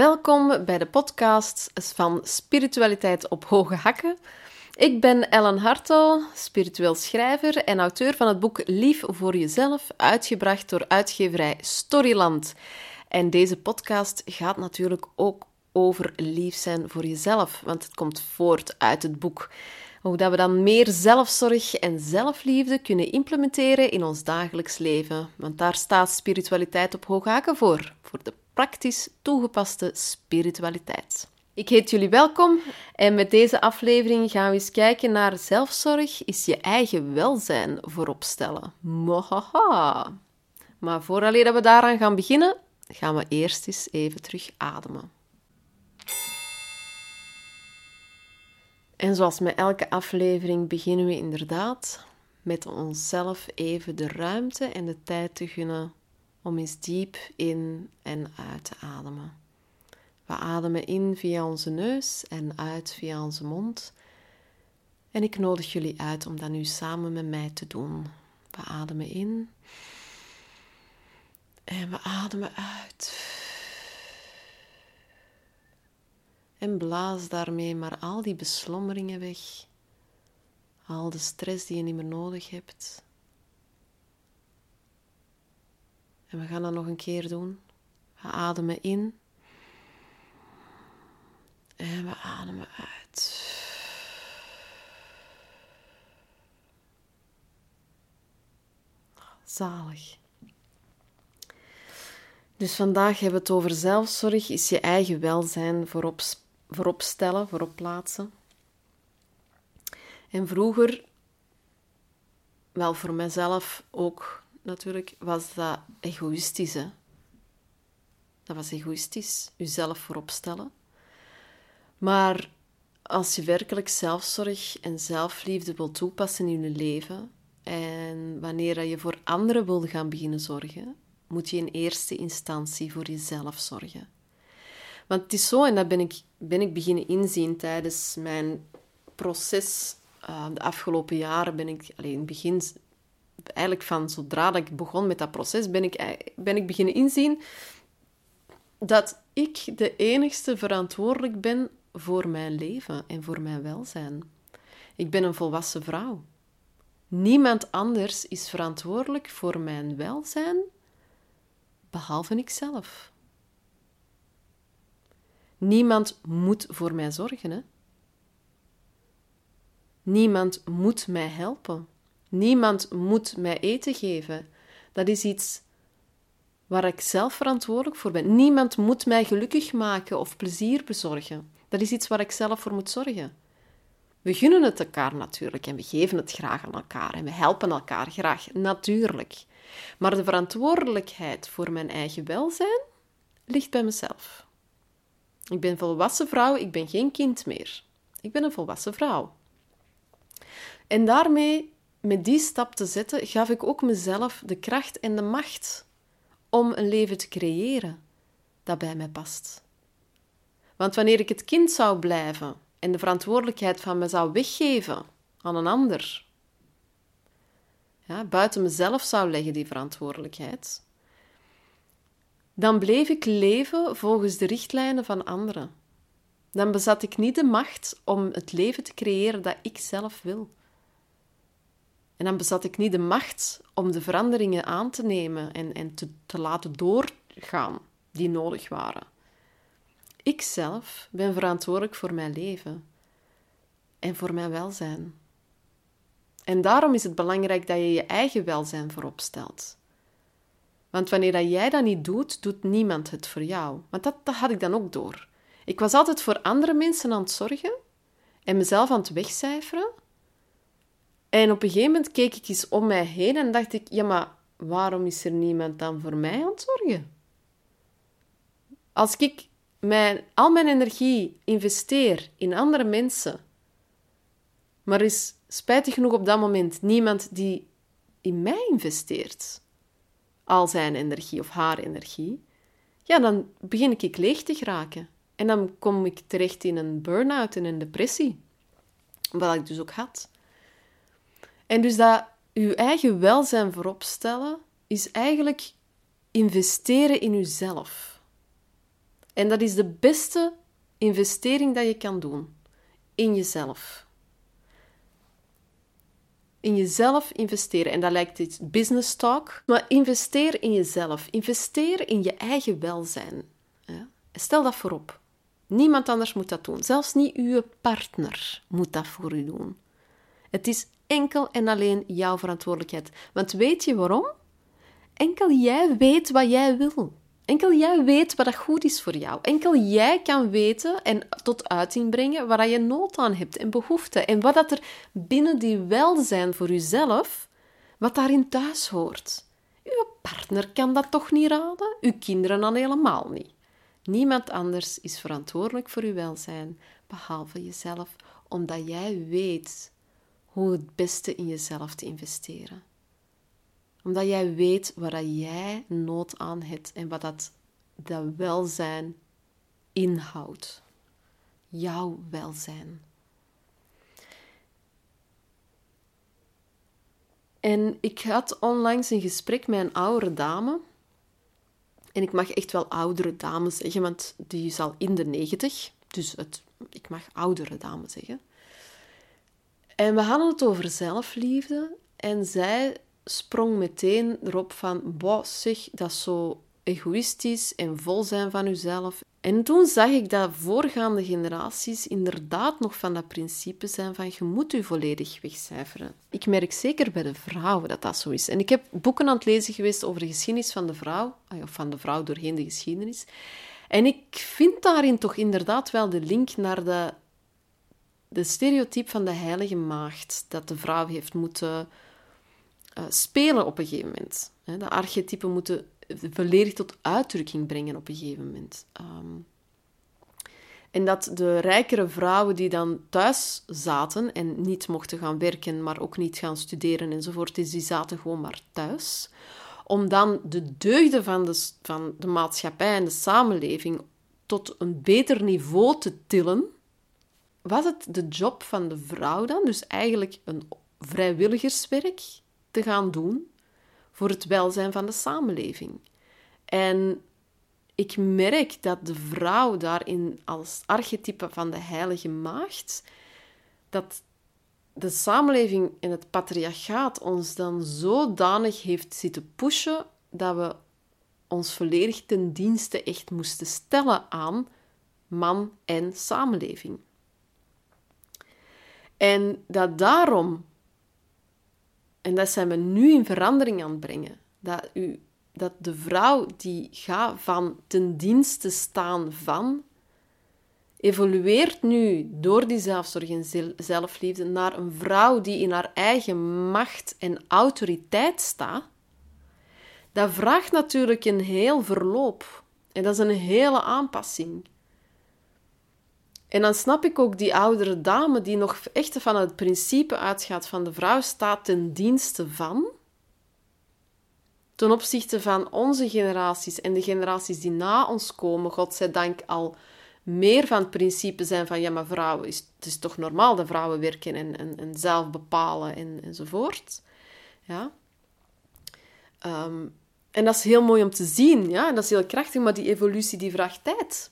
Welkom bij de podcast van Spiritualiteit op Hoge Hakken. Ik ben Ellen Hartel, spiritueel schrijver en auteur van het boek Lief voor Jezelf, uitgebracht door uitgeverij Storyland. En deze podcast gaat natuurlijk ook over lief zijn voor jezelf, want het komt voort uit het boek. Hoe dat we dan meer zelfzorg en zelfliefde kunnen implementeren in ons dagelijks leven. Want daar staat spiritualiteit op hoge haken voor, voor de praktisch toegepaste spiritualiteit. Ik heet jullie welkom en met deze aflevering gaan we eens kijken naar zelfzorg is je eigen welzijn voorop stellen. Mohaha. Maar voordat we daaraan gaan beginnen, gaan we eerst eens even terug ademen. En zoals met elke aflevering beginnen we inderdaad met onszelf even de ruimte en de tijd te gunnen om eens diep in en uit te ademen. We ademen in via onze neus en uit via onze mond. En ik nodig jullie uit om dat nu samen met mij te doen. We ademen in en we ademen uit. En blaas daarmee maar al die beslommeringen weg. Al de stress die je niet meer nodig hebt. En we gaan dat nog een keer doen. We ademen in. En we ademen uit. Zalig. Dus vandaag hebben we het over zelfzorg. Is je eigen welzijn voorop, voorop stellen, voorop plaatsen. En vroeger, wel voor mezelf ook natuurlijk, was dat egoïstisch. Hè? Dat was egoïstisch, jezelf voorop stellen. Maar als je werkelijk zelfzorg en zelfliefde wilt toepassen in je leven en wanneer je voor anderen wil gaan beginnen zorgen, moet je in eerste instantie voor jezelf zorgen. Want het is zo, en dat ben ik, ben ik beginnen inzien tijdens mijn proces. Uh, de afgelopen jaren ben ik, alleen in het begin eigenlijk van zodra dat ik begon met dat proces, ben ik, ben ik beginnen inzien dat ik de enigste verantwoordelijk ben voor mijn leven en voor mijn welzijn. Ik ben een volwassen vrouw. Niemand anders is verantwoordelijk voor mijn welzijn behalve ikzelf. Niemand moet voor mij zorgen. Hè? Niemand moet mij helpen. Niemand moet mij eten geven. Dat is iets waar ik zelf verantwoordelijk voor ben. Niemand moet mij gelukkig maken of plezier bezorgen. Dat is iets waar ik zelf voor moet zorgen. We gunnen het elkaar natuurlijk en we geven het graag aan elkaar en we helpen elkaar graag, natuurlijk. Maar de verantwoordelijkheid voor mijn eigen welzijn ligt bij mezelf. Ik ben volwassen vrouw, ik ben geen kind meer. Ik ben een volwassen vrouw. En daarmee met die stap te zetten, gaf ik ook mezelf de kracht en de macht om een leven te creëren dat bij mij past. Want wanneer ik het kind zou blijven en de verantwoordelijkheid van me zou weggeven aan een ander, ja, buiten mezelf zou leggen die verantwoordelijkheid, dan bleef ik leven volgens de richtlijnen van anderen. Dan bezat ik niet de macht om het leven te creëren dat ik zelf wil. En dan bezat ik niet de macht om de veranderingen aan te nemen en, en te, te laten doorgaan die nodig waren. Ik zelf ben verantwoordelijk voor mijn leven en voor mijn welzijn. En daarom is het belangrijk dat je je eigen welzijn voorop stelt. Want wanneer jij dat niet doet, doet niemand het voor jou. Want dat, dat had ik dan ook door. Ik was altijd voor andere mensen aan het zorgen en mezelf aan het wegcijferen. En op een gegeven moment keek ik eens om mij heen en dacht ik: ja, maar waarom is er niemand dan voor mij aan het zorgen? Als ik mijn, al mijn energie investeer in andere mensen, maar is spijtig genoeg op dat moment niemand die in mij investeert, al zijn energie of haar energie, ja, dan begin ik leeg te geraken. En dan kom ik terecht in een burn-out en een depressie. Wat ik dus ook had. En dus dat uw eigen welzijn voorop stellen, is eigenlijk investeren in uzelf. En dat is de beste investering dat je kan doen. In jezelf. In jezelf investeren. En dat lijkt iets business talk. Maar investeer in jezelf. Investeer in je eigen welzijn. Stel dat voorop. Niemand anders moet dat doen. Zelfs niet uw partner moet dat voor u doen. Het is enkel en alleen jouw verantwoordelijkheid. Want weet je waarom? Enkel jij weet wat jij wil. Enkel jij weet wat goed is voor jou. Enkel jij kan weten en tot uiting brengen waar je nood aan hebt en behoefte. En wat dat er binnen die welzijn voor jezelf, wat daarin thuis hoort. Uw partner kan dat toch niet raden? Uw kinderen dan helemaal niet. Niemand anders is verantwoordelijk voor uw welzijn, behalve jezelf, omdat jij weet hoe het beste in jezelf te investeren. Omdat jij weet waar jij nood aan hebt en wat dat, dat welzijn inhoudt. Jouw welzijn. En ik had onlangs een gesprek met een oudere dame en ik mag echt wel oudere dame zeggen, want die is al in de negentig. Dus het, ik mag oudere dame zeggen. En we hadden het over zelfliefde. En zij sprong meteen erop van... Boah, zeg, dat zo egoïstisch en vol zijn van uzelf. En toen zag ik dat voorgaande generaties inderdaad nog van dat principe zijn van je moet je volledig wegcijferen. Ik merk zeker bij de vrouwen dat dat zo is. En ik heb boeken aan het lezen geweest over de geschiedenis van de vrouw, ah of van de vrouw doorheen de geschiedenis. En ik vind daarin toch inderdaad wel de link naar de, de stereotype van de heilige maagd, dat de vrouw heeft moeten uh, spelen op een gegeven moment. De archetypen moeten volledig tot uitdrukking brengen op een gegeven moment. Ehm, en dat de rijkere vrouwen die dan thuis zaten en niet mochten gaan werken, maar ook niet gaan studeren enzovoort, dus die zaten gewoon maar thuis. Om dan de deugden van de, van de maatschappij en de samenleving tot een beter niveau te tillen, was het de job van de vrouw dan, dus eigenlijk een vrijwilligerswerk te gaan doen voor het welzijn van de samenleving. En ik merk dat de vrouw daarin als archetype van de heilige maagd, dat de samenleving en het patriarchaat ons dan zodanig heeft zitten pushen dat we ons volledig ten dienste echt moesten stellen aan man en samenleving. En dat daarom en dat zijn we nu in verandering aan het brengen. Dat, u, dat de vrouw die gaat van ten dienste staan van, evolueert nu door die zelfzorg en zelfliefde naar een vrouw die in haar eigen macht en autoriteit staat. Dat vraagt natuurlijk een heel verloop. En dat is een hele aanpassing. En dan snap ik ook die oudere dame die nog echt van het principe uitgaat van de vrouw staat ten dienste van, ten opzichte van onze generaties en de generaties die na ons komen, godzijdank al meer van het principe zijn van ja, maar vrouwen, is, het is toch normaal dat vrouwen werken en, en, en zelf bepalen en, enzovoort. Ja. Ehm, en dat is heel mooi om te zien, ja, dat is heel krachtig, maar die evolutie die vraagt tijd.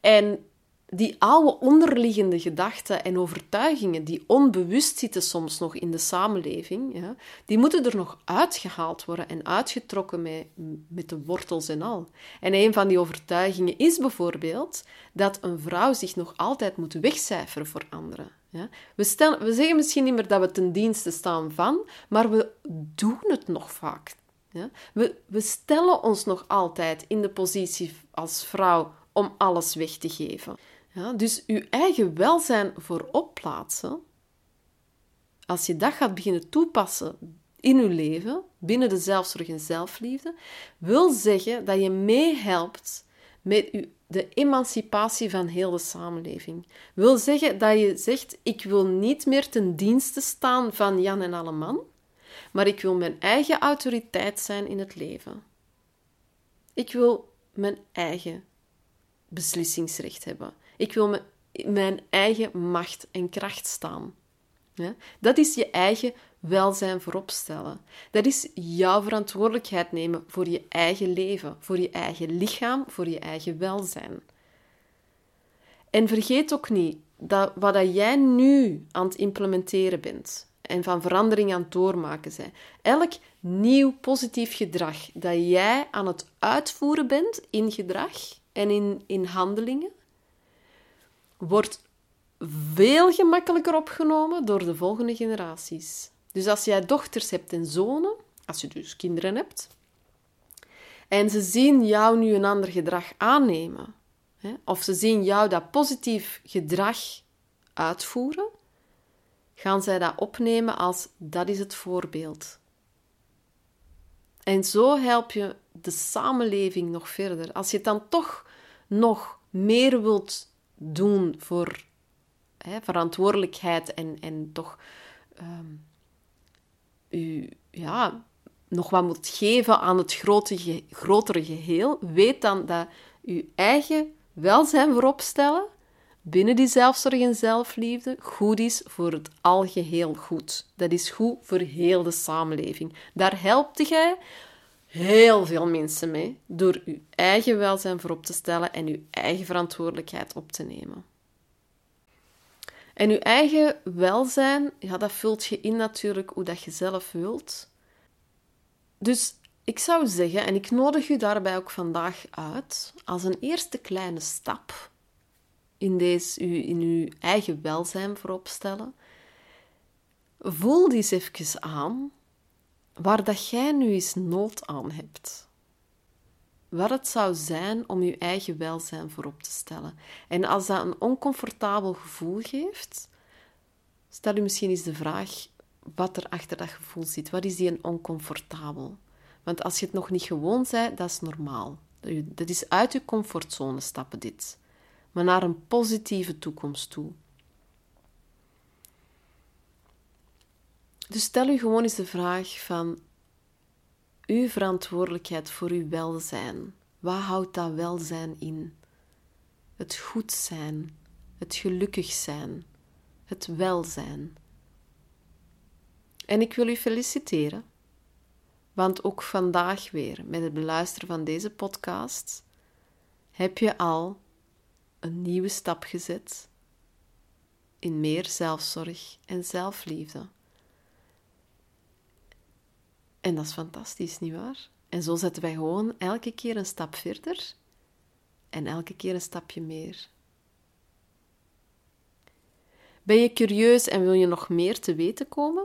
En die oude onderliggende gedachten en overtuigingen die onbewust zitten soms nog in de samenleving, ja, die moeten er nog uitgehaald worden en uitgetrokken met, met de wortels en al. En een van die overtuigingen is bijvoorbeeld dat een vrouw zich nog altijd moet wegcijferen voor anderen. Ja. We, we zeggen misschien niet meer dat we ten dienste staan van, maar we doen het nog vaak. Ja. We stellen ons nog altijd in de positie als vrouw om alles weg te geven. Dus je eigen welzijn voorop plaatsen, als je dat gaat beginnen toepassen in je leven, binnen de zelfzorg en zelfliefde, wil zeggen dat je meehelpt met de emancipatie van heel de samenleving. Wil zeggen dat je zegt, ik wil niet meer ten dienste staan van Jan en alle man, maar ik wil mijn eigen autoriteit zijn in het leven. Ik wil mijn eigen beslissingsrecht hebben. Ik wil mijn eigen macht en kracht staan. Dat is je eigen welzijn vooropstellen. Dat is jouw verantwoordelijkheid nemen voor je eigen leven, voor je eigen lichaam, voor je eigen welzijn. En vergeet ook niet dat wat jij nu aan het implementeren bent en van verandering aan het doormaken bent, elk nieuw positief gedrag dat jij aan het uitvoeren bent in gedrag en in, in handelingen, wordt veel gemakkelijker opgenomen door de volgende generaties. Dus als jij dochters hebt en zonen, als je dus kinderen hebt, en ze zien jou nu een ander gedrag aannemen, hè, of ze zien jou dat positief gedrag uitvoeren, gaan zij dat opnemen als dat is het voorbeeld. En zo help je de samenleving nog verder. Als je dan toch nog meer wilt doen voor hè, verantwoordelijkheid en, en toch um, u ja, nog wat moet geven aan het grote, grotere geheel, weet dan dat uw eigen welzijn voorop stellen binnen die zelfzorg en zelfliefde goed is voor het algeheel goed. Dat is goed voor heel de samenleving. Daar helpt jij heel veel mensen mee door uw eigen welzijn voorop te stellen en uw eigen verantwoordelijkheid op te nemen. En uw eigen welzijn, ja, dat vult je in natuurlijk hoe dat je zelf wilt. Dus ik zou zeggen, en ik nodig u daarbij ook vandaag uit, als een eerste kleine stap in, deze, in uw eigen welzijn voorop stellen, voel eens even aan waar dat jij nu eens nood aan hebt. Wat het zou zijn om je eigen welzijn voorop te stellen. En als dat een oncomfortabel gevoel geeft, stel u misschien eens de vraag wat er achter dat gevoel zit. Wat is die een oncomfortabel? Want als je het nog niet gewoon bent, dat is normaal. Dat is uit je comfortzone stappen dit. Maar naar een positieve toekomst toe. Dus stel u gewoon eens de vraag van uw verantwoordelijkheid voor uw welzijn. Wat houdt dat welzijn in? Het goed zijn, het gelukkig zijn, het welzijn. En ik wil u feliciteren, want ook vandaag weer met het beluisteren van deze podcast heb je al een nieuwe stap gezet in meer zelfzorg en zelfliefde. En dat is fantastisch, nietwaar? En zo zetten wij gewoon elke keer een stap verder en elke keer een stapje meer. Ben je curieus en wil je nog meer te weten komen?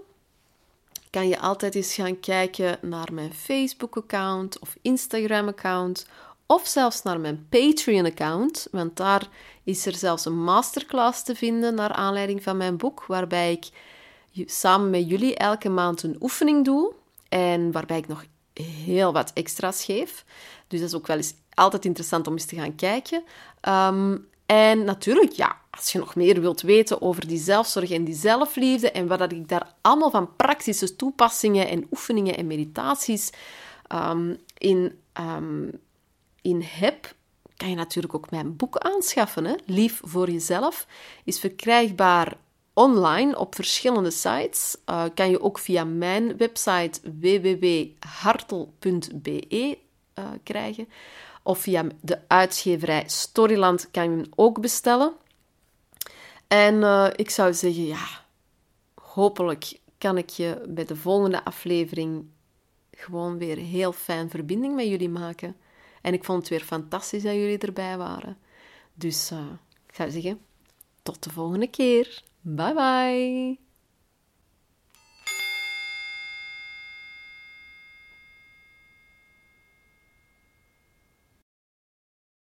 Kan je altijd eens gaan kijken naar mijn Facebook-account of Instagram-account of zelfs naar mijn Patreon-account, want daar is er zelfs een masterclass te vinden naar aanleiding van mijn boek, waarbij ik samen met jullie elke maand een oefening doe en waarbij ik nog heel wat extra's geef. Dus dat is ook wel eens altijd interessant om eens te gaan kijken. Ehm, en natuurlijk, ja, als je nog meer wilt weten over die zelfzorg en die zelfliefde en wat ik daar allemaal van praktische toepassingen en oefeningen en meditaties um, in, um, in heb, kan je natuurlijk ook mijn boek aanschaffen. Lief voor jezelf is verkrijgbaar online op verschillende sites. Uh, kan je ook via mijn website www.hartel.be eh, krijgen. Of via de uitgeverij Storyland kan je hem ook bestellen. En uh, ik zou zeggen, ja, hopelijk kan ik je bij de volgende aflevering gewoon weer heel fijn verbinding met jullie maken. En ik vond het weer fantastisch dat jullie erbij waren. Dus ik zou zeggen, tot de volgende keer. Bye bye.